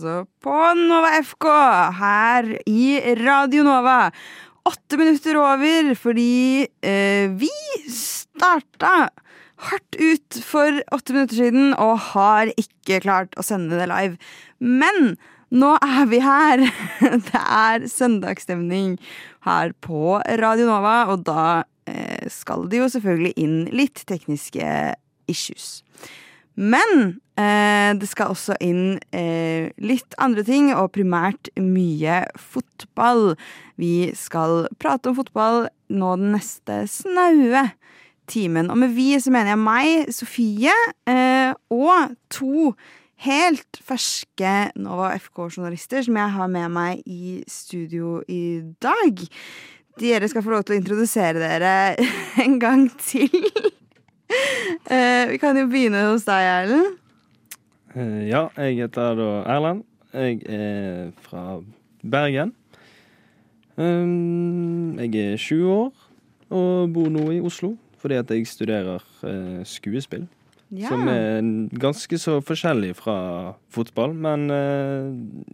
altså på Nova FK her i Radio Nova. Åtte minutter over fordi eh, vi starta hardt ut for åtte minutter siden og har ikke klart å sende det live. Men nå er vi her. Det er søndagsstemning her på Radio Nova, og da eh, skal det jo selvfølgelig inn litt tekniske issues. Men eh, det skal også inn eh, litt andre ting, og primært mye fotball. Vi skal prate om fotball nå den neste snaue timen. Og med vi så mener jeg meg, Sofie, eh, og to helt ferske Nova FK-journalister som jeg har med meg i studio i dag. Dere skal få lov til å introdusere dere en gang til. Eh, vi kan jo begynne hos deg, Erlend. Eh, Ja, jeg heter da Erlend. Jeg er fra Bergen. Um, Jeg er 20 år og bor nå i Oslo fordi at jeg studerer eh, skuespill. Ja. Som er ganske så forskjellig fra fotball, men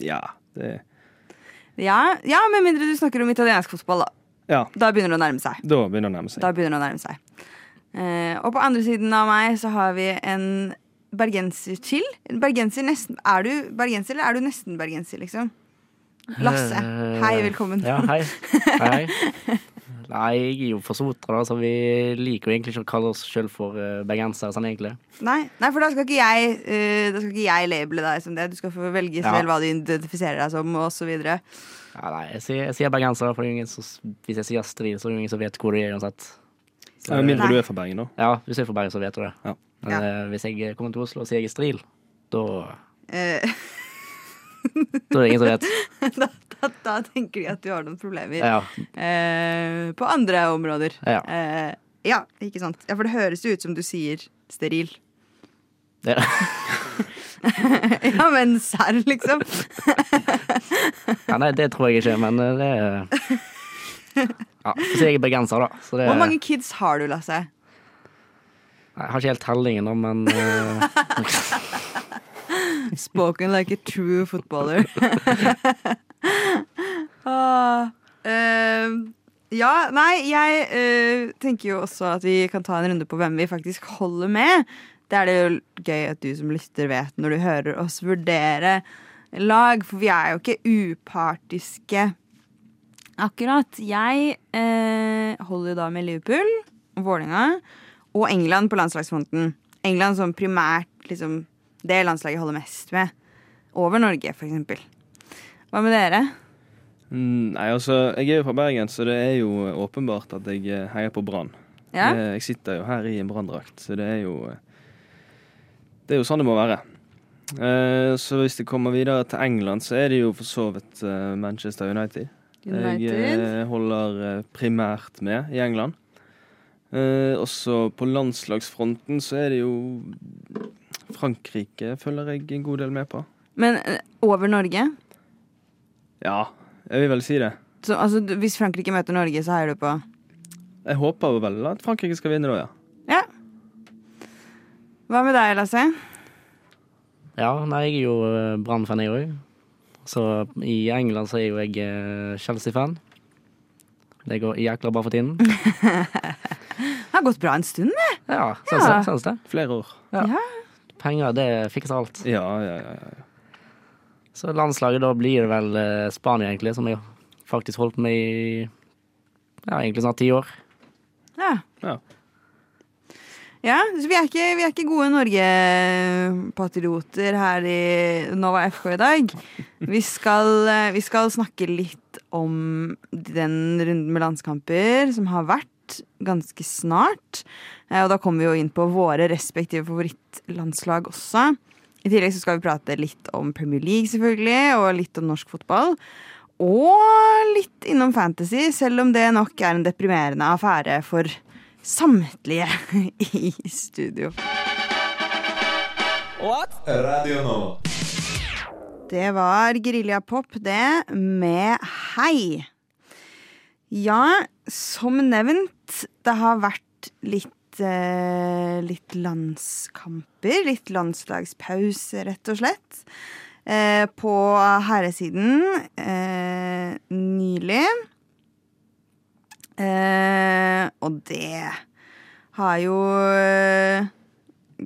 ja, det Ja, ja, med mindre du snakker om italiensk fotball, da. Ja, Da begynner det å nærme seg. da begynner det å nærme seg. Da begynner det å nærme seg. Eh, og på andre siden av meg så har vi en bergenser til. Bergenser nesten Er du bergenser, eller er du nesten bergenser, liksom? Lasse. Eh, Hei, velkommen. Ja, hei. hei. Nei, jeg er jo fra Sotra, så vi liker jo egentlig ikke å kalle oss sjøl for uh, bergensere, sånn egentlig. Nei, nei, for da skal ikke jeg uh, Da skal ikke jeg labele deg som det. Du skal få velge Ja. selv hva du identifiserer deg som, og så videre. Ja, nei, jeg sier, jeg sier bergenser, for ingen som, hvis jeg sier Astrid, så er det ingen som vet hvor du er uansett. Ja, Med mindre du er fra Bergen, da. Ja, hvis jeg er fra Bergen, så vet du det. Ja. Men Ja. eh, hvis jeg kommer til Oslo og sier jeg er stril, da, Eh, da er det ingen som vet. da, da, da tenker de at du har noen problemer Ja, eh, på andre områder. Ja. Eh, ja, ikke sant. Ja, For det høres jo ut som du sier steril. det, ja, men serr, liksom. ja, nei, det tror jeg ikke, men eh, det er Ja, så jeg er bergenser, da. Så det, Hvor mange kids har du, Lasse? Jeg har ikke helt tellingen, da, men uh... Spoken like a true footballer. ah, eh, ja, nei, jeg eh, tenker jo også at vi kan ta en runde på hvem vi faktisk holder med. Det er det jo gøy at du som lytter vet når du hører oss vurdere lag, for vi er jo ikke upartiske. Akkurat. Jeg eh, holder jo da med Liverpool og Vålerenga og England på landslagsfronten. England som primært liksom det landslaget holder mest med. Over Norge, for eksempel. Hva med dere? Mm, Nei, altså, jeg er jo fra Bergen, så det er jo åpenbart at jeg eh, heier på Brann. Ja? Jeg sitter jo her i en branndrakt, så det er jo Det er jo sånn det må være. Eh, Så hvis det kommer videre til England, så er det jo for så vidt eh, Manchester United. United. Jeg holder eh, primært med i England. Eh, Også på landslagsfronten så er det jo Frankrike følger jeg en god del med på. Men eh, over Norge? Ja, jeg vil vel si det. Så, altså, hvis Frankrike møter Norge, så heier du på Jeg håper vel at Frankrike skal vinne da, ja. Ja. Hva med deg, Lasse? Ja, nei, jeg er jo eh, Brann-fan, jeg òg. Så i England så er jo jeg eh, Chelsea-fan. Det går jækla bra for tiden. Det har gått bra en stund, det. Ja, syns Ja. det. Det. Flere år. Ja. Penger, det fikser alt. Ja, ja, ja. ja. Så landslaget, da blir det vel eh, Spania, egentlig, som jeg faktisk holdt med i ja, egentlig snart ti år. Ja. Ja. Ja, så vi er ikke, vi er ikke gode Norge-patrioter her i Nova FK i dag. Vi skal, eh, vi skal snakke litt om den runden med landskamper som har vært ganske snart. Eh, Og da kommer vi jo inn på våre respektive favorittlandslag også. I tillegg så skal vi prate litt om Premier League, selvfølgelig, og litt om norsk fotball. Og litt innom fantasy, selv om det nok er en deprimerende affære for samtlige i studio. Radio nå. Det var Geriljapop, det, med Hei. Ja, som nevnt, det har vært litt litt, eh, litt landskamper. Litt landslagspause, rett og slett. Eh, på herresiden eh, nylig. Eh, og det har jo eh,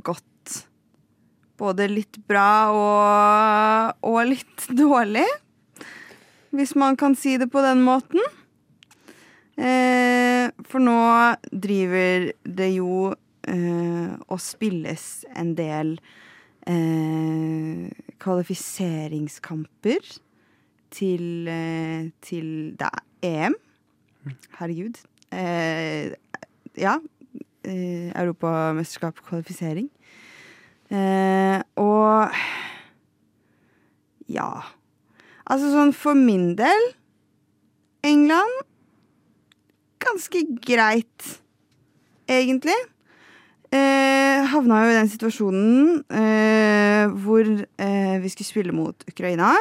gått både litt bra og, og litt dårlig. Hvis man kan si det på den måten. Eh, for nå driver det jo eh, og spilles en del eh, kvalifiseringskamper til, eh, til da, EM. Herregud. Eh, ja. Eh, Europamesterskap kvalifisering. Eh, og ja. Altså sånn for min del England ganske greit, egentlig. Eh, havna jo i den situasjonen eh, hvor eh, vi skulle spille mot Ukraina.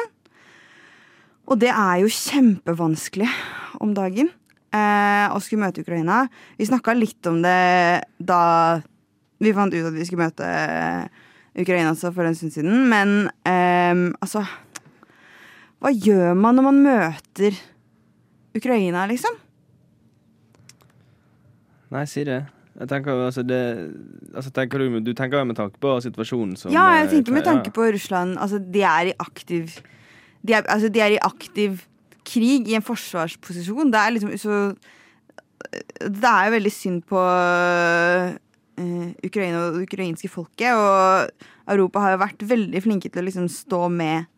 Og det er jo kjempevanskelig om dagen eh, å skulle møte Ukraina. Vi snakka litt om det da vi fant ut at vi skulle møte Ukraina altså for en stund siden, men eh, altså Hva gjør man når man møter Ukraina, liksom? Nei, si det. Jeg tenker altså det altså tenker du, du tenker med tanke på situasjonen som Ja, jeg eh, tenker med tanke på Russland. Altså, de er i aktiv de er, altså, de er i aktiv krig, i en forsvarsposisjon. Det er liksom så Det er jo veldig synd på uh, Ukraina og det ukrainske folket. Og Europa har jo vært veldig flinke til å liksom stå med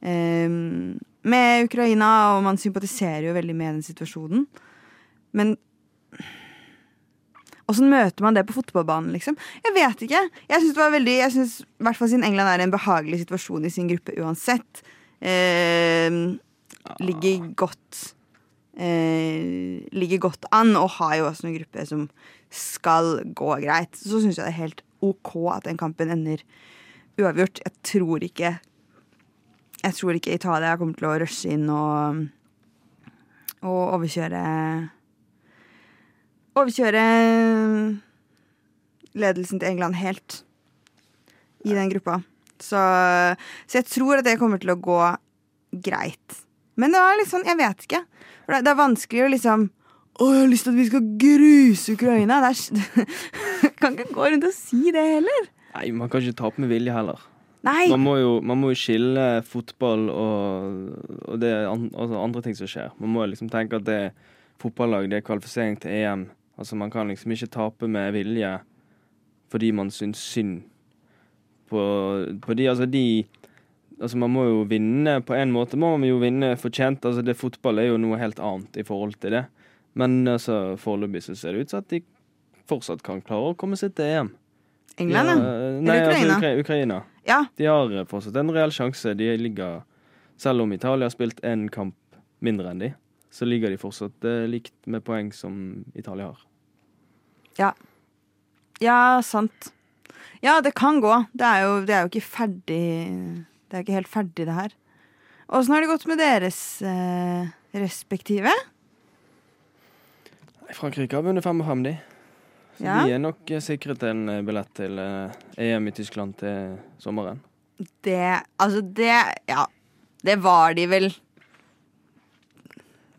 um, med Ukraina, og man sympatiserer jo veldig med den situasjonen. Men Åssen møter man det på fotballbanen, liksom? Jeg vet ikke. Jeg synes det var veldig Jeg synes, i hvert fall siden England er i en behagelig situasjon i sin gruppe uansett. Eh, ligger godt eh, Ligger godt an, og har jo også noen gruppe som skal gå greit. Så syns jeg det er helt OK at den kampen ender uavgjort. Jeg tror ikke Jeg tror ikke Italia kommer til å rushe inn og, og overkjøre overkjøre ledelsen til England helt i den gruppa. Så, så jeg tror at det kommer til å gå greit. Men det var litt sånn, jeg vet ikke. For det, er vanskelig å liksom Å, jeg har lyst til at vi skal gruse Ukraina. Det er, kan ikke gå rundt og si det heller. Nei, man kan ikke tape med vilje heller. Nei. Man må jo, man må jo skille fotball og, og det altså andre ting som skjer. Man må liksom tenke at det fotballag, det er kvalifisering til EM. Altså Man kan liksom ikke tape med vilje fordi man syns synd på, på de. Altså de Altså Man må jo vinne på en måte. må man jo vinne fortjent. Altså det Fotball er jo noe helt annet i forhold til det. Men altså foreløpig så ser det ut som at de fortsatt kan klare å komme seg til EM. England, ja. ja. Nei, Eller Ukraina. altså Ukra Ukraina. Ja, De har eh, fortsatt en reell sjanse. De ligger Selv om Italia har spilt én kamp mindre enn de, så ligger de fortsatt eh, likt med poeng som Italia har. ja, sant. Ja, det kan gå. Det er jo, det er jo ikke ferdig Det er ikke helt ferdig, det her. Åssen har det gått med deres eh, respektive? Frankrike har vunnet fem og fem, de. Så Ja. de er nok eh, sikret en eh, billett til eh, EM i Tyskland til sommeren. Det Altså, det Ja. Det var de vel.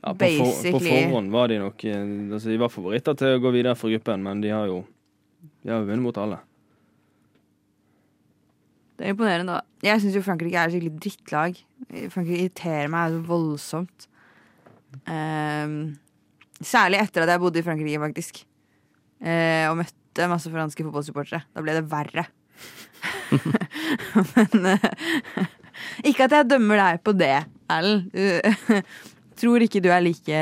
Ja, på, for, på forhånd var de nok eh, altså, De var favoritter til å gå videre for gruppen, men de har jo de har vunnet mot alle. Det er imponerende, da. Jeg syns jo Frankrike er et skikkelig drittlag. Frankrike irriterer meg så voldsomt. Um, særlig etter at jeg bodde i Frankrike, faktisk. Uh, og møtte masse franske fotballsupportere. Da ble det verre. Men uh, Ikke at jeg dømmer deg på det, Erlend. Uh, Tror ikke du er like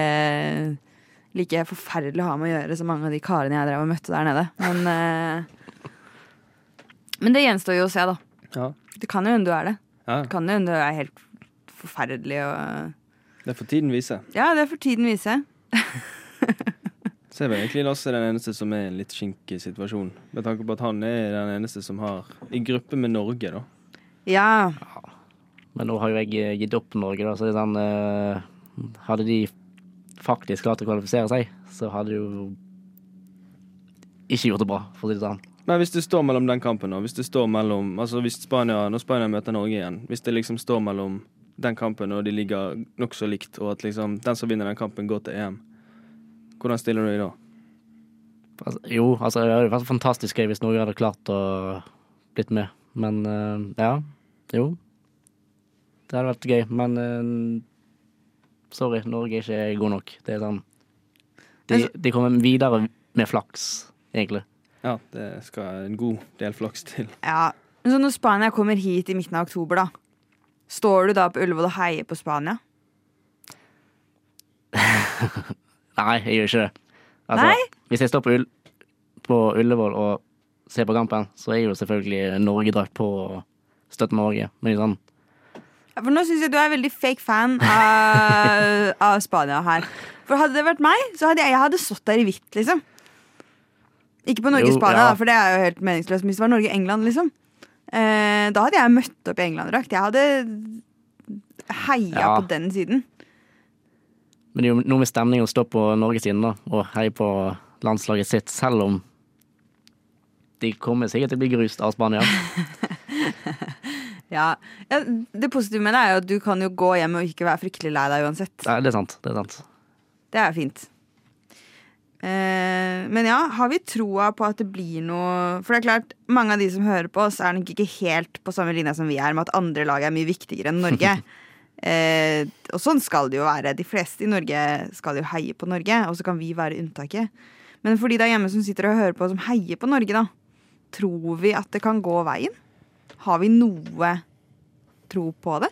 Like forferdelig å ha med å gjøre som mange av de karene jeg drev og møtte der nede. Men, eh, men det gjenstår jo å se, da. Ja. Det kan jo hende du er det. ja. Det kan jo hende du er helt forferdelig og Det får tiden vise. Ja, det får tiden vise. Så er vel egentlig Lasse den eneste som er i en litt skinkig situasjon. Med tanke på at han er den eneste som har i gruppe med Norge, da. Ja. Men nå har jo jeg gitt opp Norge, da, så det er sånn eh, Hadde de faktisk klart å kvalifisere seg, så hadde de jo ikke gjort det bra, for å si det sånn. Men hvis det står mellom den kampen, og hvis det står mellom Altså hvis Spania, når Spania møter Norge igjen, hvis det liksom står mellom den kampen og de ligger nokså likt, og at liksom den som vinner den kampen, går til EM, hvordan stiller du deg da? Altså, jo, altså det hadde vært fantastisk gøy hvis Norge hadde klart å blitt med. Men uh, ja, jo. Det hadde vært gøy, men uh, sorry, Norge er ikke god nok. Det er sånn De, de kommer videre med flaks, egentlig. Ja, det skal en god del flaks til. Ja. Men så når Spania kommer hit i midten av oktober, da. Står du da på Ullevål og heier på Spania? Nei, jeg gjør ikke det. Altså, Nei? Hvis jeg står på, Ull på Ullevål og ser på kampen, så er jo selvfølgelig Norge-drakt på og støtter Norge. Men sånn, Ja, For nå syns jeg du er veldig fake fan av, av Spania her. For hadde det vært meg, så hadde jeg, jeg hadde stått der i hvitt, liksom. Ikke på Norge-Spania, ja. for det er jo helt meningsløst. Men hvis det var Norge-England, liksom. Eh, da hadde jeg møtt opp i England-drakt. Jeg hadde heia Ja. på den siden. Men det er jo noe med stemningen å stå på Norges siden da, og heie på landslaget sitt, selv om de kommer sikkert til å bli grust av Spania. Ja. ja, Det positive med det er jo at du kan jo gå hjem og ikke være fryktelig lei deg uansett. Nei, det er sant. Det er sant. Det er fint. Eh, men ja, har vi troa på at det blir noe For det er klart, mange av de som hører på oss, er nok ikke helt på samme linje som vi er, med at andre lag er mye viktigere enn Norge. eh, og sånn skal det jo være. De fleste i Norge skal jo heie på Norge, og så kan vi være unntaket. Men for de der hjemme som sitter og hører på, som heier på Norge, da, tror vi at det kan gå veien? Har vi noe tro på det?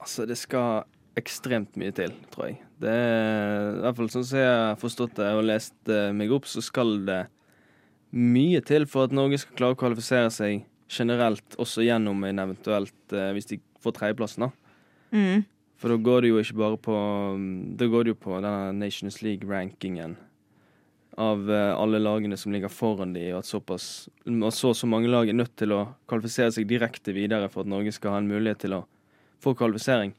Altså, det skal ekstremt mye til, tror jeg. Det er, I hvert fall sånn som jeg har forstått det og lest eh, meg opp, så skal det mye til for at Norge skal klare å kvalifisere seg generelt, også gjennom en eventuelt eh, Hvis de får tredjeplassen, da. Mm. For da går det jo ikke bare på Da går det jo på denne Nations League-rankingen av eh, alle lagene som ligger foran de, og at såpass og så så mange lag er nødt til å kvalifisere seg direkte videre for at Norge skal ha en mulighet til å få kvalifisering.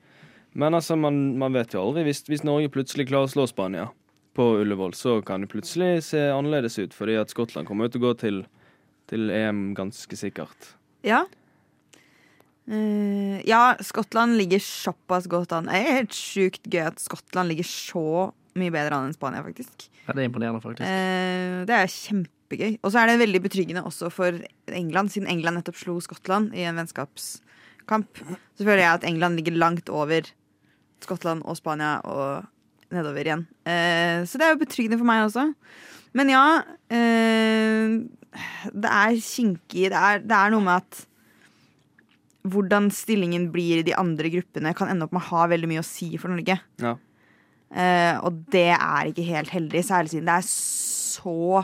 Men altså, man, man vet jo aldri. Hvis, hvis Norge plutselig klarer å slå Spania på Ullevål, så kan det plutselig se annerledes ut, fordi at Skottland kommer jo til å gå til, til EM ganske sikkert. Ja. Uh, ja, Skottland ligger såpass godt an. Det er helt sjukt gøy at Skottland ligger så mye bedre an enn Spania, faktisk. Ja, det er imponerende, faktisk. Uh, det er kjempegøy. Og så er det veldig betryggende også for England, siden England nettopp slo Skottland i en vennskapskamp. Så føler jeg at England ligger langt over Skottland og Spania og nedover igjen. Eh, så det er jo betryggende for meg også. Men ja, eh, det er kinkig. Det er, det er noe med at hvordan stillingen blir i de andre gruppene, kan ende opp med å ha veldig mye å si for Norge. Ja. Eh, og det er ikke helt heldig, særlig siden det er så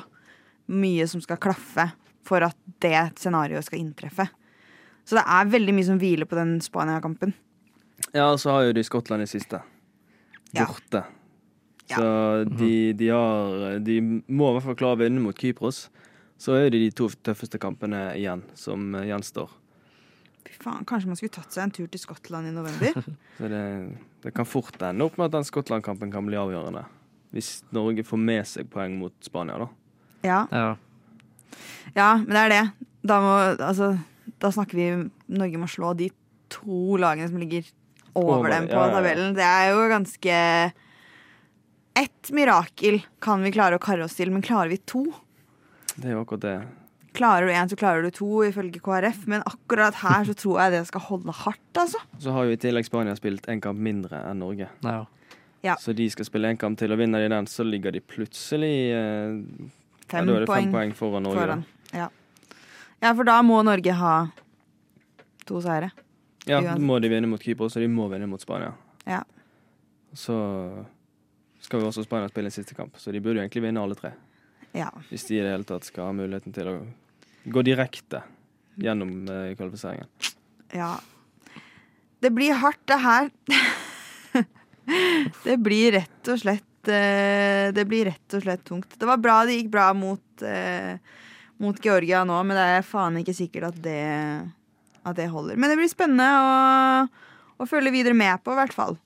mye som skal klaffe for at det scenarioet skal inntreffe. Så det er veldig mye som hviler på den Spania-kampen. Ja, og så har jo de Skottland i siste. Borte. Ja. Så de, de har De må i hvert fall klare å vinne mot Kypros. Så er det de to tøffeste kampene igjen som eh, gjenstår. Fy faen, Kanskje man skulle tatt seg en tur til Skottland i november? Så det, det kan fort ende opp med at den Skottland-kampen kan bli avgjørende. Hvis Norge får med seg poeng mot Spania, da. Ja, Ja. ja men det er det. Da, må, altså, da snakker vi Norge må slå de to lagene som ligger over, Over, dem på ja, ja, ja. tabellen. Det er jo ganske Ett mirakel kan vi klare å karre oss til, men klarer vi to? Det er jo akkurat det. Klarer du én, så klarer du to, ifølge KrF. Men akkurat her så tror jeg det skal holde hardt, altså. Så har jo i tillegg Spania spilt en kamp mindre enn Norge. Ja. Ja. Så de skal spille en kamp til, og vinner de den, så ligger de plutselig eh, ja, Da er det poeng fem poeng foran Norge. foran. Ja. ja, for da må Norge ha to seire. Ja, da må de vinne mot Kypros, og de må vinne mot Spania. Ja. Så skal jo også Spania spille en siste kamp, så de burde jo egentlig vinne alle tre. ja. Hvis de i det hele tatt skal ha muligheten til å gå direkte gjennom eh, kvalifiseringen. Ja. Det blir hardt, det her. det blir rett og slett eh, Det blir rett og slett tungt. Det var bra det gikk bra mot, eh, mot Georgia nå, men det er faen ikke sikkert at det, at det holder. Men det blir spennende å, å følge videre med på, i hvert fall.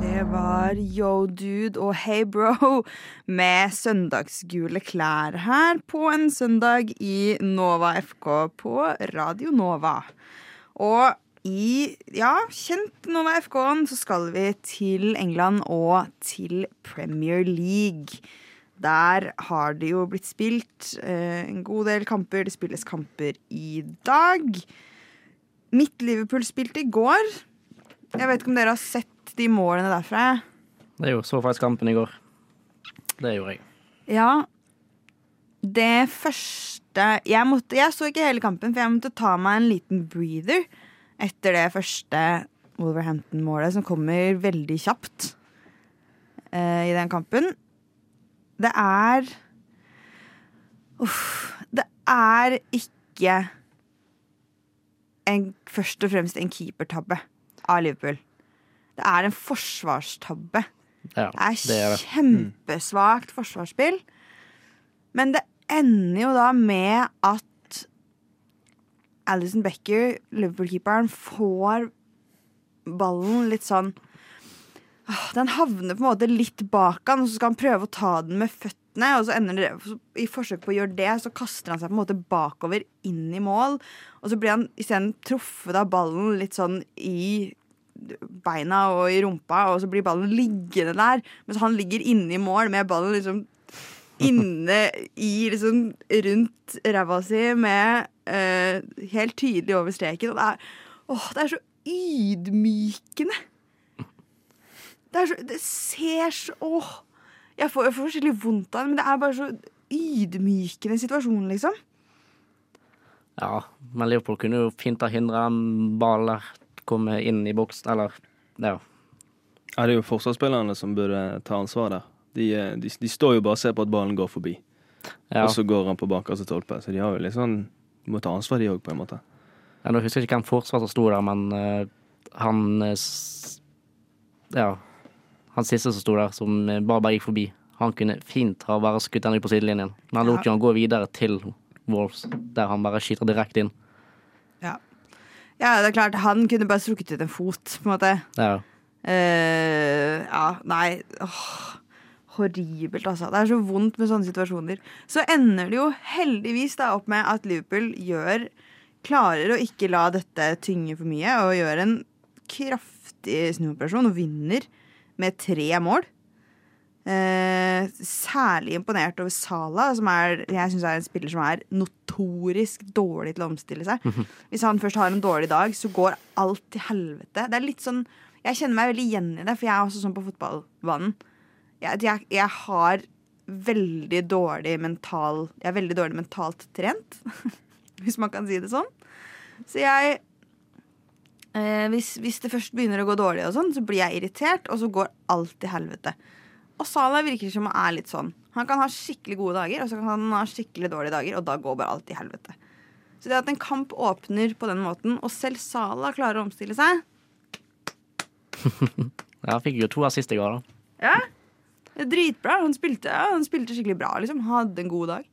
Det var Yo Dude og Hey Bro med søndagsgule klær her på en søndag i Nova FK på Radio Nova. Og i ja, kjent Nova FK-en så skal vi til England og til Premier League. Der har det jo blitt spilt eh, en god del kamper. Det spilles kamper i dag. Mitt Liverpool spilte i går. Jeg vet ikke om dere har sett de målene derfra. Det er jo så faktisk kampen i går. Det gjorde jeg. Ja. Det første jeg, måtte, jeg så ikke hele kampen, for jeg måtte ta meg en liten breather etter det første Wolverhampton-målet, som kommer veldig kjapt eh, i den kampen. Det er Uff. Det er ikke en, først og fremst en keepertabbe av Liverpool. Det er en forsvarstabbe. Ja, Det er, det er kjempesvakt forsvarsspill. Men det ender jo da med at Alison Becker, Liverpool-keeperen, får ballen litt sånn Den havner på en måte litt bak han, og så skal han prøve å ta den med føttene. Og så ender det, I forsøk på å gjøre det, så kaster han seg på en måte bakover inn i mål. Og så blir han isteden truffet av ballen litt sånn i beina og i rumpa, og så blir ballen liggende der. Mens han ligger inne i mål med ballen liksom inne i liksom rundt ræva si med eh, helt tydelig over streken. Og det er, åh, det er så ydmykende. Det, er så, det ser så Åh! Jeg får, jeg får skikkelig vondt av det, men det er bare så ydmykende situasjon, liksom. Ja, men Liverpool kunne jo fint ha hindra en ball der komme inn i boks, eller ja. Ja, det er jo forsvarsspillerne som burde ta ansvar der. De, de, de står jo bare og ser på at ballen går forbi, ja. og så går han på bakerste tolpe. Så de har jo litt sånn De må ta ansvar, de òg, på en måte. Ja, Nå husker jeg ikke hvem forsvar som sto der, men uh, han uh, s- Ja. Han siste som sto der, som bare, bare gikk forbi. Han kunne fint ha bare skutt ut på sidelinjen. Men han lot Ja. jo han gå videre til Wolves, der han bare skyter direkte inn. Ja. ja, det er klart, han kunne bare strukket ut en fot, på en måte. Ja. uh, ja, nei åh, Horribelt, altså. Det er så vondt med sånne situasjoner. Så ender det jo heldigvis da opp med at Liverpool gjør klarer å ikke la dette tynge for mye, og gjør en kraftig snuoperasjon og vinner med tre mål. Eh, særlig imponert over Sala, som er, jeg synes er en spiller som er notorisk dårlig til å omstille seg. Hvis han først har en dårlig dag, så går alt til helvete. Det er litt sånn Jeg kjenner meg veldig igjen i det, for jeg er også sånn på fotballbanen. Jeg, jeg, jeg har veldig dårlig mental Jeg er veldig dårlig mentalt trent, hvis man kan si det sånn. Så jeg eh, hvis, hvis det først begynner å gå dårlig, og sånn, så blir jeg irritert, og så går alt til helvete. Og Salah virker som han er litt sånn. Han kan ha skikkelig gode dager, og så kan han ha skikkelig dårlige dager, og da går bare alt til helvete. Så det at en kamp åpner på den måten, og selv Salah klarer å omstille seg ja, fikk jo to assist i går, da. Ja, det dritbra. Han spilte, ja, han spilte skikkelig bra, liksom. Hadde en god dag.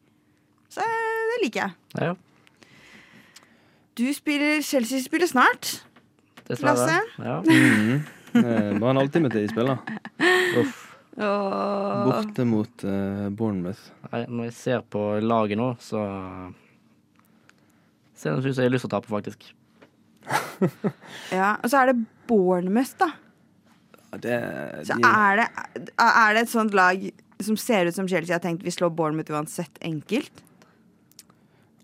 Så eh, det liker jeg. Ja, Du spiller Chelsea spiller snart. Dessverre. Lasse? Ja. Mm -hmm. Bare en halvtime til de spiller. Uff. Åh. Borte mot uh, Bournemouth. Nei, Når jeg ser på laget nå, så ser det ut som jeg har lyst til å tape, faktisk. Ja, og så er det Bournemouth, da. Ja, Det, Så er det, er det et sånt lag som ser ut som Chelsea har tenkt vi slår Bournemouth uansett enkelt?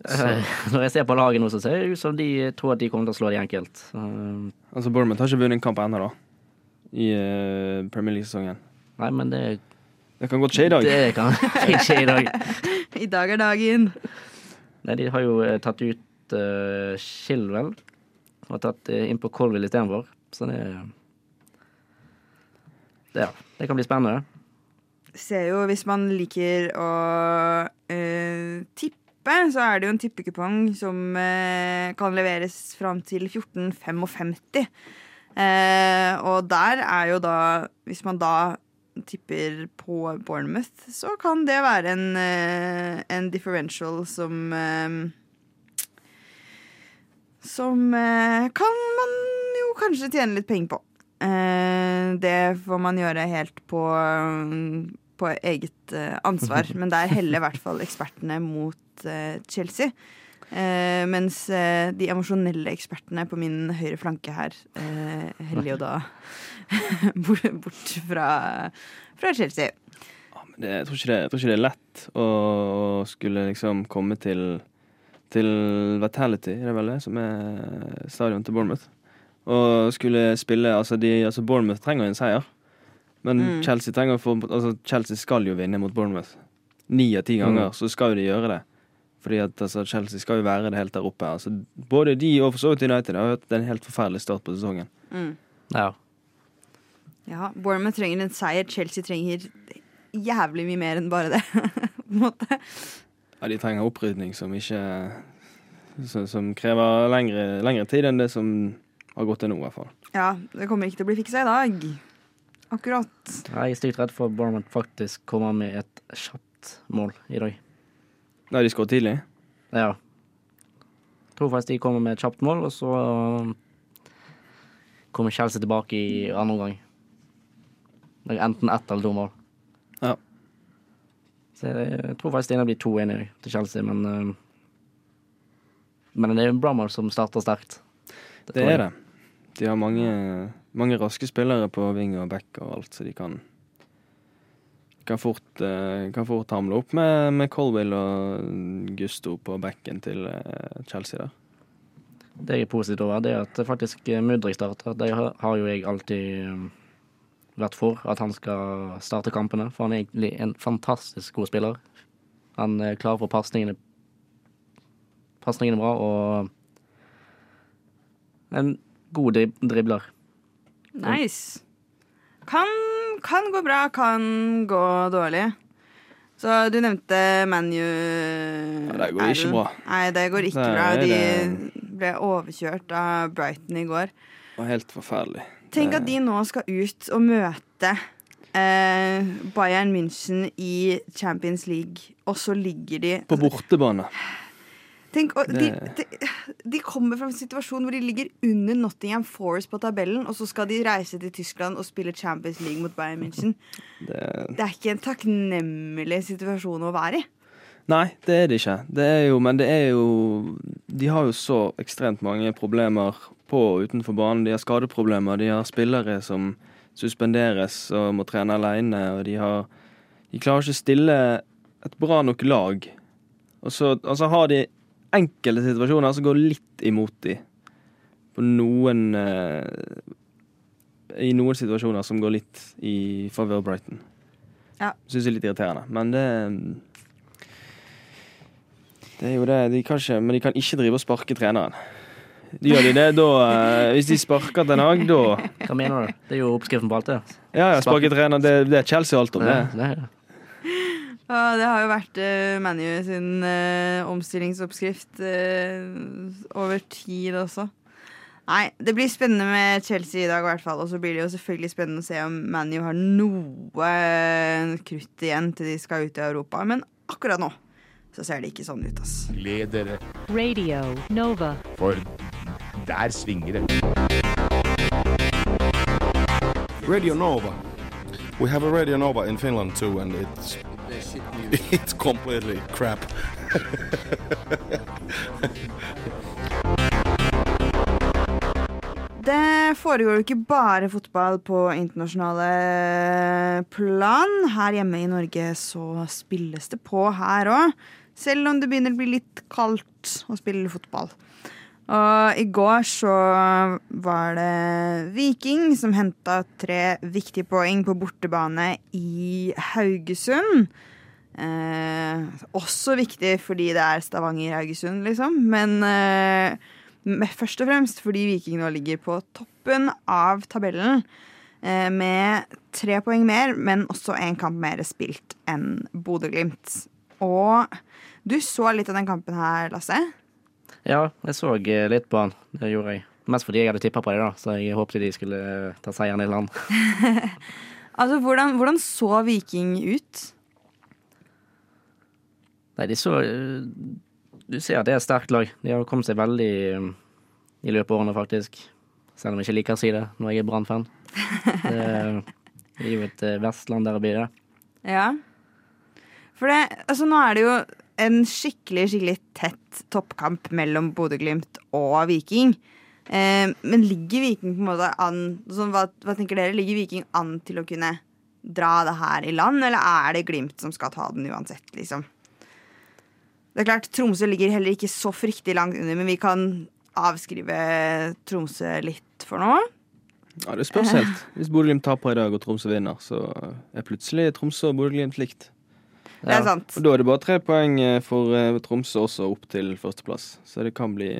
Eh, Når jeg ser på laget nå, så ser det ut som de tror at de kommer til å slå de enkelt. Eh, altså Bournemouth har ikke vunnet en kamp ennå, da. I uh, Premier League-sesongen. Nei, men det, Det kan godt skje i dag. det kan skje i dag. I dag er dagen. Nei, de har jo eh, tatt ut uh, Shilwell. og tatt uh, inn på Colville istedenfor. Så det det, ja, det kan bli spennende. Ser jo, hvis man liker å uh, tippe, så er det jo en tippekupong som eh, kan leveres fram til 14,55. Eh, og der er jo da Hvis man da tipper på Bournemouth, så kan det være en, eh, en differential som eh, Som eh, kan man jo kanskje tjene litt penger på. Eh, det får man gjøre helt på, på eget eh, ansvar. Men der heller i hvert fall ekspertene mot eh, Chelsea. Eh, mens eh, de emosjonelle ekspertene på min høyre flanke her eh, heller jo da bort, bort fra, fra Chelsea. Det, jeg, tror ikke det, jeg tror ikke det er lett å skulle liksom komme til til Vitality, er det vel det, som er stadion til Bournemouth. Og skulle spille Altså, de, altså Bournemouth trenger en seier. Men Mm. Chelsea trenger å få Altså, Chelsea skal jo vinne mot Bournemouth. Ni av ti ganger Mm. så skal jo de gjøre det. Fordi at altså, Chelsea skal jo være det helt der oppe. Altså, både de og for så vidt United har hatt en helt forferdelig start på sesongen. Mm. Ja. Ja, Bournemouth trenger en seier. Chelsea trenger jævlig mye mer enn bare det. på en måte. Ja, de trenger opprydning som ikke Som, som krever lengre, lengre tid enn det som har gått til nå, i hvert fall. Ja, det kommer ikke til å bli fiksa i dag. Akkurat. Jeg er stygt redd for at Bournemouth faktisk kommer med et kjapt mål i dag. Nei, de skåret tidlig. Ja. Jeg tror faktisk de kommer med et kjapt mål, og så kommer Chelsea tilbake i andre omgang. Det er enten ett eller to mål. Ja. Så jeg, tror faktisk det blir 2-1 i dag til Chelsea, men eh, Men det er jo Brummer som starter sterkt. Det er det. De har mange, mange raske spillere på ving og back og alt, så de kan kan fort, eh, kan fort hamle opp med, med Colville og Gusto på backen til eh, Chelsea der. Det jeg er positivt over, det er at faktisk eh, Mudrik starter. Det har jo jeg alltid vært for, at han skal starte kampene. For han er egentlig en fantastisk god spiller. Han er klar for pasningene Pasningene bra og en god drib dribler. Nice. Kan, kan gå bra, kan gå dårlig. Så du nevnte ManU. Ja, det går ikke bra. Nei, det går ikke bra. De ble overkjørt av Brighton i går. Det var helt forferdelig. Tenk at de nå skal ut og møte eh, Bayern München i Champions League, og så ligger de På bortebane. Tenk, de, de, de kommer fra en situasjon hvor de ligger under Nottingham Forest på tabellen, og så skal de reise til Tyskland og spille Champions League mot Bayern München. Det, Det er ikke en takknemlig situasjon å være i. nei, det er det ikke. Det er jo, men det er jo De har jo så ekstremt mange problemer på og utenfor banen. De har skadeproblemer, de har spillere som suspenderes og må trene alene, og de har De klarer ikke å stille et bra nok lag. Og så altså har de enkelte situasjoner som går litt imot de. På noen eh, I noen situasjoner som går litt i favør Brighton. Ja. Syns jeg er litt irriterende. Men det Det er jo det. De kan ikke, men de kan ikke drive og sparke treneren. Gjør de det, da eh, Hvis de sparker Ten Hag, da Hva mener du? Det er jo oppskriften på alt, det. Ja, ja, sparke trener. Det, det er Chelsea alt om det. det er, Ja, det har jo vært uh, ManU sin uh, omstillingsoppskrift uh, over tid også. Nei, det blir spennende med Chelsea i dag, i hvert fall. Og så blir det jo selvfølgelig spennende å se om ManU har noe krutt igjen til de skal ut i Europa. Men akkurat nå så ser det ikke sånn ut, ass. Ledere. Radio Nova. for der svinger det. Radio Nova. We have a Radio Nova in Finland too, and it's it's completely crap. Det foregår jo ikke bare fotball på internasjonale plan. Her hjemme i Norge så spilles det på her òg. Selv om det begynner å bli litt kaldt å spille fotball. Og i går så var det Viking som henta tre viktige poeng på bortebane i Haugesund. Eh, også viktig fordi det er Stavanger-Haugesund, liksom. Men eh, først og fremst fordi Viking nå ligger på toppen av tabellen eh, med tre poeng mer, men også en kamp mer spilt enn Bodø-Glimt. Og du så litt av den kampen her, Lasse. Ja, jeg så eh, litt på han. Det gjorde jeg. Mest fordi jeg hadde tippa på det, da, så jeg håpet de skulle eh, ta seieren i land. Altså, hvordan, hvordan så Viking ut? Nei, de så eh, Du ser at det er et sterkt lag. De har kommet seg veldig i løpet av årene, faktisk. Selv om jeg ikke liker å si det når jeg er Brann-fan. Det er jo et der Vestland-derby, det. Ja. For det, altså nå er det jo en skikkelig, skikkelig tett toppkamp mellom Bodø-Glimt og Viking. Eh, men ligger Viking på en måte an sånn, hva, hva tenker dere? Ligger Viking an til å kunne dra det her i land, eller er det Glimt som skal ta den uansett, liksom? Det er klart, Tromsø ligger heller ikke så fryktelig langt under, men vi kan avskrive Tromsø litt for nå. Ja, Det spørs helt. Hvis Bodø-Glimt taper i dag og Tromsø vinner, så er plutselig Tromsø og Bodø-Glimt likt. Det er sant. Og Da er det bare tre poeng eh, for eh, Tromsø også opp til førsteplass. Så det kan bli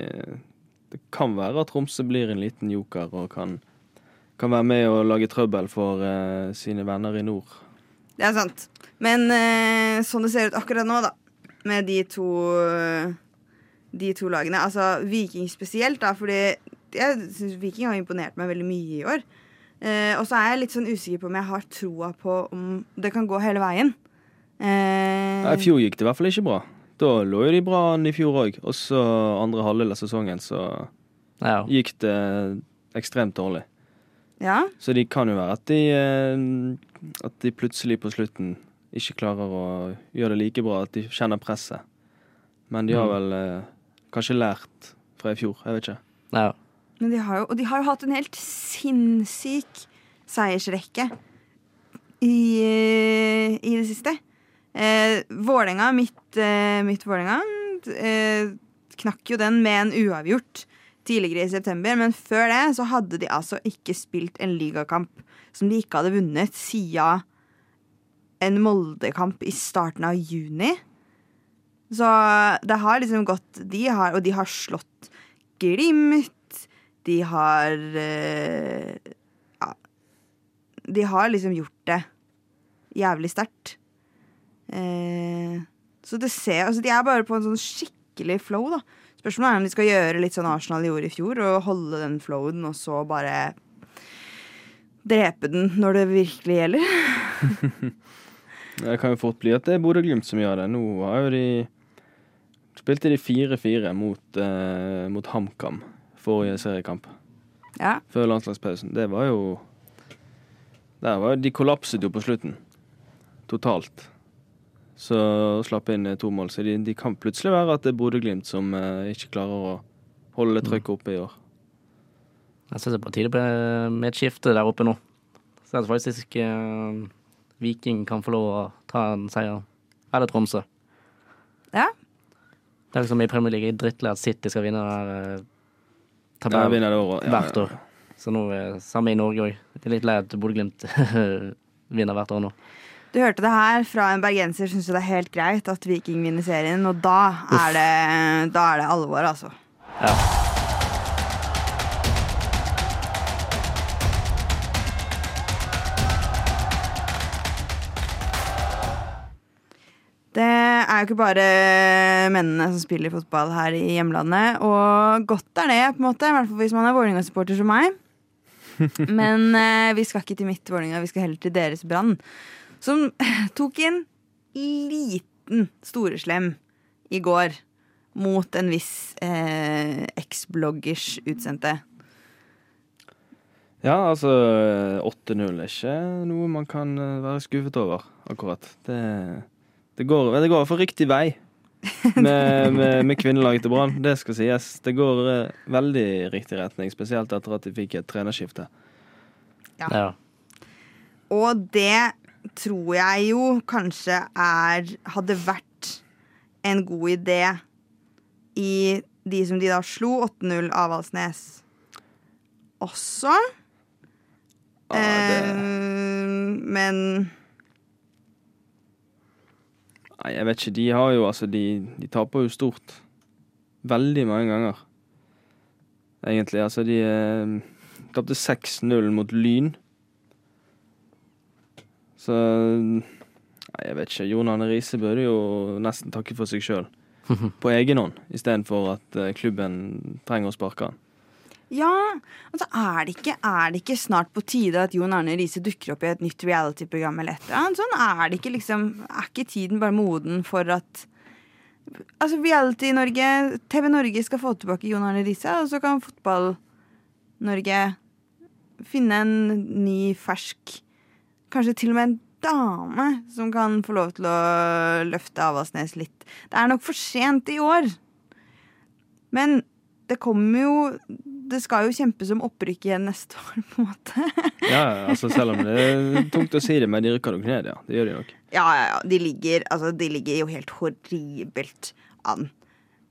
Det kan være at Tromsø blir en liten joker og kan, kan være med og lage trøbbel for uh, sine venner i nord. Det er sant. Men uh, sånn det ser ut akkurat nå, da, med de to De to lagene Altså Viking spesielt, da, fordi jeg syns Viking har imponert meg veldig mye i år. Uh, og så er jeg litt sånn usikker på om jeg har troa på om det kan gå hele veien. Eh, Ja, I fjor gikk det i hvert fall ikke bra. Da lå jo de bra an i fjor òg. Og så andre halvdel av sesongen så Ja. gikk det ekstremt dårlig. ja. Så de kan jo være at de, eh, at de plutselig på slutten ikke klarer å gjøre det like bra, at de kjenner presset. Men de har Mm. vel eh, kanskje lært fra i fjor. Jeg vet ikke. ja. Men de har jo, og de har jo hatt en helt sinnssyk seiersrekke i, i det siste. Eh, Vålerenga, mitt, eh, mitt Vålerenga, eh, knakk jo den med en uavgjort tidligere i september. Men før det så hadde de altså ikke spilt en ligakamp som de ikke hadde vunnet siden en Molde-kamp i starten av juni. Så det har liksom gått de har, Og de har slått Glimt. De har eh, Ja. De har liksom gjort det jævlig sterkt. Eh, så det ser Altså, de er bare på en sånn skikkelig flow, da. Spørsmålet er om de skal gjøre litt sånn Arsenal gjorde i fjor, og holde den flowen, og så bare drepe den når det virkelig gjelder. Det kan jo fort bli at det er Bodø-Glimt som gjør det. Nå har jo de Spilte de 4-4 mot, eh, mot HamKam forrige seriekamp. Ja. Før landslagspausen. Det var jo var, De kollapset jo på slutten. Totalt. Så slapp inn to mål. Så de, de kan plutselig være at det er Bodø-Glimt som eh, ikke klarer å holde trykket oppe i år. Jeg syns det er på tide med et skifte der oppe nå. Så jeg faktisk eh, Viking kan få lov å ta en seier. Eller Tromsø. Ja. Det er liksom i Premier League drittlei at City skal vinne der eh, Ja, tabellen vinner det året. Ja, hvert år. Så nå samme i Norge òg. Det litt lei at Bodø-Glimt vinner hvert år nå. Du hørte det her fra en bergenser syns det er helt greit at Viking vinner serien, og da er det, da er det alvor, altså. Ja. Det er jo ikke bare mennene som spiller fotball her i hjemlandet, og godt er det, på en måte, i hvert fall hvis man er Vålerenga-supporter som meg. Men eh, vi skal ikke til mitt Vålerenga, vi skal heller til deres Brann. Som tok en liten storeslem i går mot en viss eh, eks-bloggers utsendte. Ja, altså 8-0 er ikke noe man kan eh, være skuffet over, akkurat. Det, det går det går for riktig vei med, med, med kvinnelaget til Brann. Det skal sies. Det går eh, veldig riktig retning, spesielt etter at de fikk et trenerskifte. Ja. ja. Og det tror jeg jo kanskje er Hadde vært en god idé i de som de da slo 8-0 av Valsnes også. Ah, Eh, men nei, jeg vet ikke. De har jo altså De, de taper jo stort. Veldig mange ganger. Egentlig. Altså, de eh, tapte 6-0 mot Lyn. Så Nei, jeg vet ikke. Jon Arne Riise burde jo nesten takke for seg sjøl. På egen hånd, istedenfor at eh, klubben trenger å sparke han. ja, altså er det, ikke, er det ikke snart på tide at Jon Arne Riise dukker opp i et nytt reality-program eller et eller annet? Sånn er det ikke liksom Er ikke tiden bare moden for at Altså Reality-Norge, TV Norge skal få tilbake Jon Arne Riise, og så kan Fotball-Norge finne en ny, fersk Kanskje til og med en dame som kan få lov til å løfte Avaldsnes litt. Det er nok for sent i år. Men det kommer jo Det skal jo kjempes om opprykk igjen neste år, på en måte. Ja, altså Selv om det er tungt å si det, men de rykker nok ned, ja. Det gjør de nok. Ja, ja, ja. De ligger, altså, de ligger jo helt horribelt an.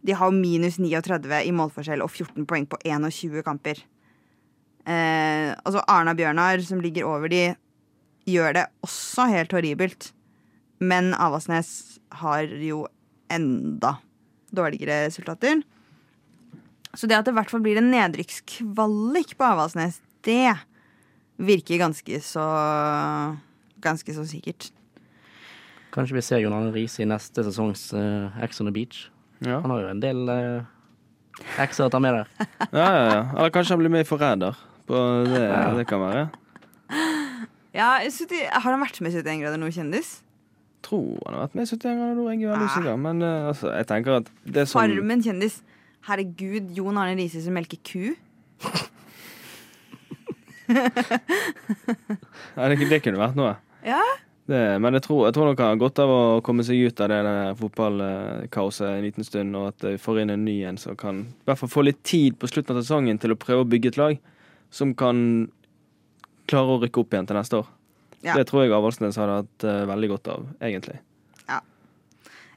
De har minus 39 i målforskjell og 14 poeng på 21 kamper. Eh, altså Arna-Bjørnar, som ligger over de, gjør det også helt horribelt. Men Avaldsnes har jo enda dårligere resultater. Så det at det i hvert fall blir en nedrykkskvalik på Avaldsnes, det virker ganske så Ganske så sikkert. Kanskje vi ser John Arne Riise i neste sesongs uh, Ex on the Beach. Ja. Han har jo en del uh, å ta med der. Ja, ja, ja. Eller kanskje han blir med i Forræder. På det, det kan være. Ja, 70, Har han vært med i 71 grader nord kjendis? Tror han har vært med i 71 grader nord. Jeg er veldig usikker. Men uh, altså, jeg tenker at det som Farmen kjendis. Herregud, Jon Arne Riise som melker ku. Nei, det, det kunne vært noe. Ja. Det, men jeg tror, jeg tror han har godt av å komme seg ut av det fotballkaoset en liten stund, og at vi får inn en ny en som kan i hvert fall få litt tid på slutten av sesongen til å prøve å bygge et lag som kan klare å rykke opp igjen til neste år. Ja. Det tror jeg Avaldsnes hadde hatt uh, veldig godt av, egentlig.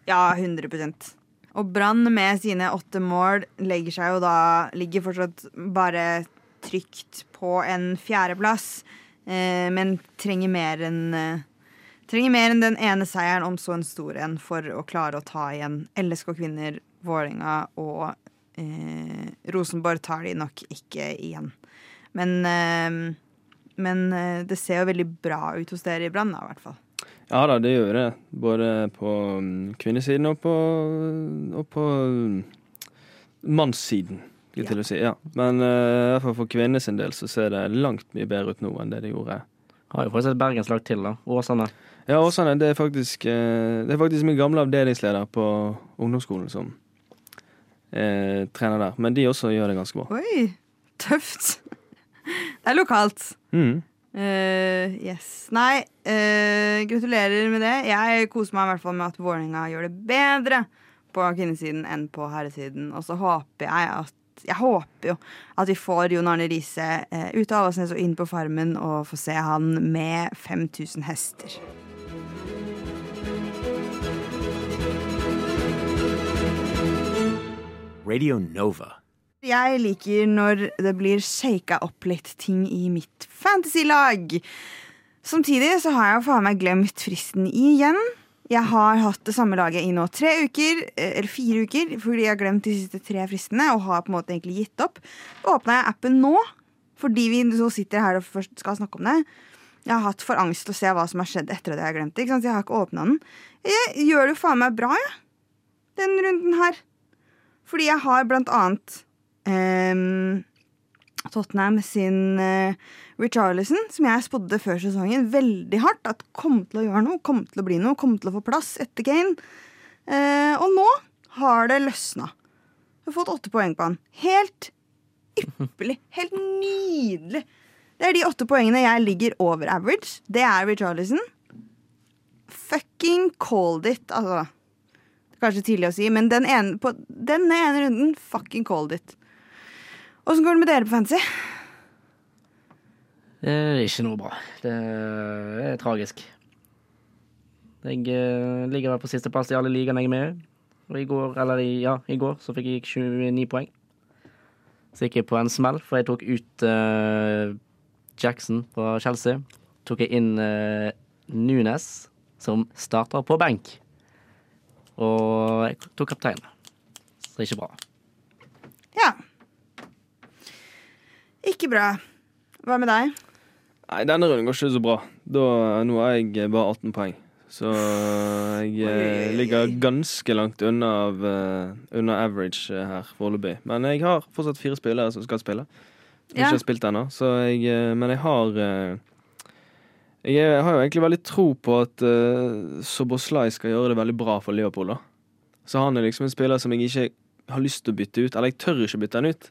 Ja, 100% Og Brann med sine åtte mål legger seg jo da Ligger fortsatt bare trygt på en fjerdeplass, eh, men trenger mer enn eh, Trenger mer enn den ene seieren, om så en stor en, for å klare å ta igjen LSK Kvinner, Vålerenga og eh, Rosenborg tar de nok ikke igjen. Men, men eh, det ser jo veldig bra ut hos dere i Brann, i hvert fall. Ja da, det gjør det. Både på mm, kvinnesiden og på, og på mm, mannssiden, skal jeg til å si. Ja. Men i hvert fall for kvinnenes del så ser det langt mye bedre ut nå enn det det gjorde. Har jo faktisk et bergenslag til, da. Åsane. Ja, Åsane, det er faktisk eh, Det er faktisk min gamle avdelingsleder på ungdomsskolen som eh, trener der. Men de også gjør det ganske bra. Oi, tøft. Det er lokalt. Mm. Uh, yes. Nei, uh, gratulerer med det. Jeg koser meg i hvert fall med at Vålerenga gjør det bedre på kvinnesiden enn på herresiden. Og så håper jeg at jeg håper jo at vi får Jon Arne Riise eh, ut av Avaldsnes og inn på Farmen og får se han med 5000 hester. Radio Nova. Jeg liker når det blir shaka opp litt ting i mitt fantasylag. Samtidig så har jeg faen meg glemt fristen igjen. Jeg har hatt det samme laget i nå tre uker, eh, eller fire uker, fordi jeg har glemt de siste tre fristene og har på en måte egentlig gitt opp. Åpna jeg appen nå, fordi vi så sitter her og først skal snakke om det. Jeg har hatt for angst til å se hva som har skjedd etter at jeg har glemt det. Så jeg har ikke åpna den. Jeg gjør det jo faen meg bra, jeg. Den runden her. Fordi jeg har blant annet ehm, Tottenham sin uh, Richarlison, som jeg spådde før sesongen veldig hardt at kom til å gjøre noe, kom til å bli noe, kom til å få plass etter Kane. Eh, og nå har det løsna. Har fått åtte poeng på han. Helt ypperlig. Helt nydelig. Det er de åtte poengene jeg ligger over average. Det er Richarlison. Fucking called it, altså. Kanskje tidlig å si, men den ene, på denne ene runden, fucking called it. Åssen går det med dere på fancy? Det er ikke noe bra. Det er tragisk. Jeg eh, ligger på sisteplass i alle ligaene jeg er med i. Og i går, eller i, ja, i går så fikk jeg 29 poeng. Så gikk jeg på en smell, for jeg tok ut eh, Jackson fra Chelsea. Tok jeg inn uh, Nunes, som starter på benk. Og jeg tok kaptein. Så det er ikke bra. Ja. Ikke bra. Hva med deg? Nei, denne runden går ikke så bra. Da, nå har jeg bare 18 poeng. Så jeg eh, ligger ganske langt unna, av, eh, unna average eh, her foreløpig. Men jeg har fortsatt fire spillere som skal spille. Som Ja. ikke har spilt ennå. Så jeg eh, Men jeg har eh, jeg, har jo egentlig veldig tro på at uh, Soboslai skal gjøre det veldig bra for Liverpool. da Så han er liksom en spiller som jeg ikke har lyst til å bytte ut. Eller jeg tør ikke bytte han ut.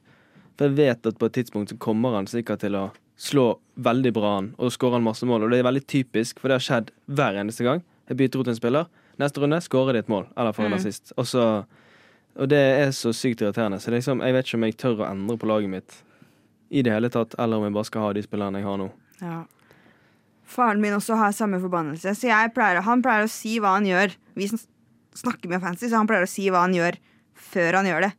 For jeg vet at på et tidspunkt så kommer han sikkert til å slå veldig bra an, og skåre masse mål. Og det er veldig typisk, for det har skjedd hver eneste gang. Jeg bytter ut en spiller. Neste runde skårer de et mål, eller får en Mm. assist. Og, så, og det er så sykt irriterende. Så liksom, jeg vet ikke om jeg tør å endre på laget mitt i det hele tatt, eller om jeg bare skal ha de spillerne jeg har nå. Ja. Faren min også har samme forbannelse, så pleier, han pleier å si hva han gjør. Vi snakker med fancy, så han pleier å si hva han gjør før han gjør det.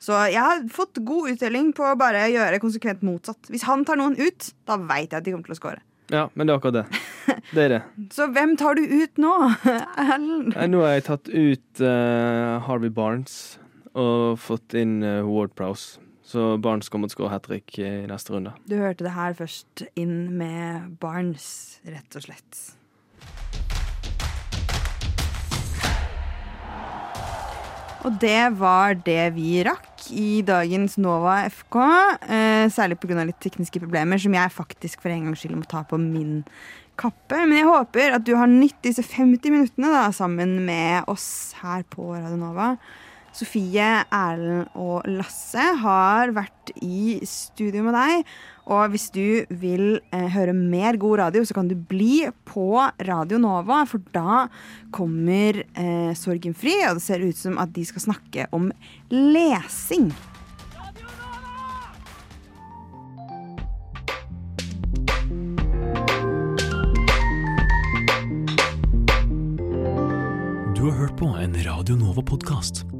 Så jeg har fått god uttelling på å bare gjøre konsekvent motsatt. Hvis han tar noen ut, da veit jeg at de kommer til å score. Ja, men det er akkurat det. Det er det. Så hvem tar du ut nå? Nå har jeg tatt ut uh, Harvey Barnes og fått inn uh, Ward Prowse. Så Barnes kommer til å skåre hat trick i neste runde. Du hørte det her først inn med Barnes, rett og slett. Og det var det vi rakk i dagens Nova FK. Eh, særlig pga. litt tekniske problemer, som jeg faktisk for en gangs skyld må ta på min kappe. Men jeg håper at du har nytt disse 50 minuttene da, sammen med oss her på Radio Nova. Sofie, Erlend og Lasse har vært i studio med deg. Og hvis du vil eh, høre mer god radio, så kan du bli på Radio Nova. For da kommer eh, Sorgen fri, og det ser ut som at de skal snakke om lesing. Du har hørt på en Radio Nova-podkast.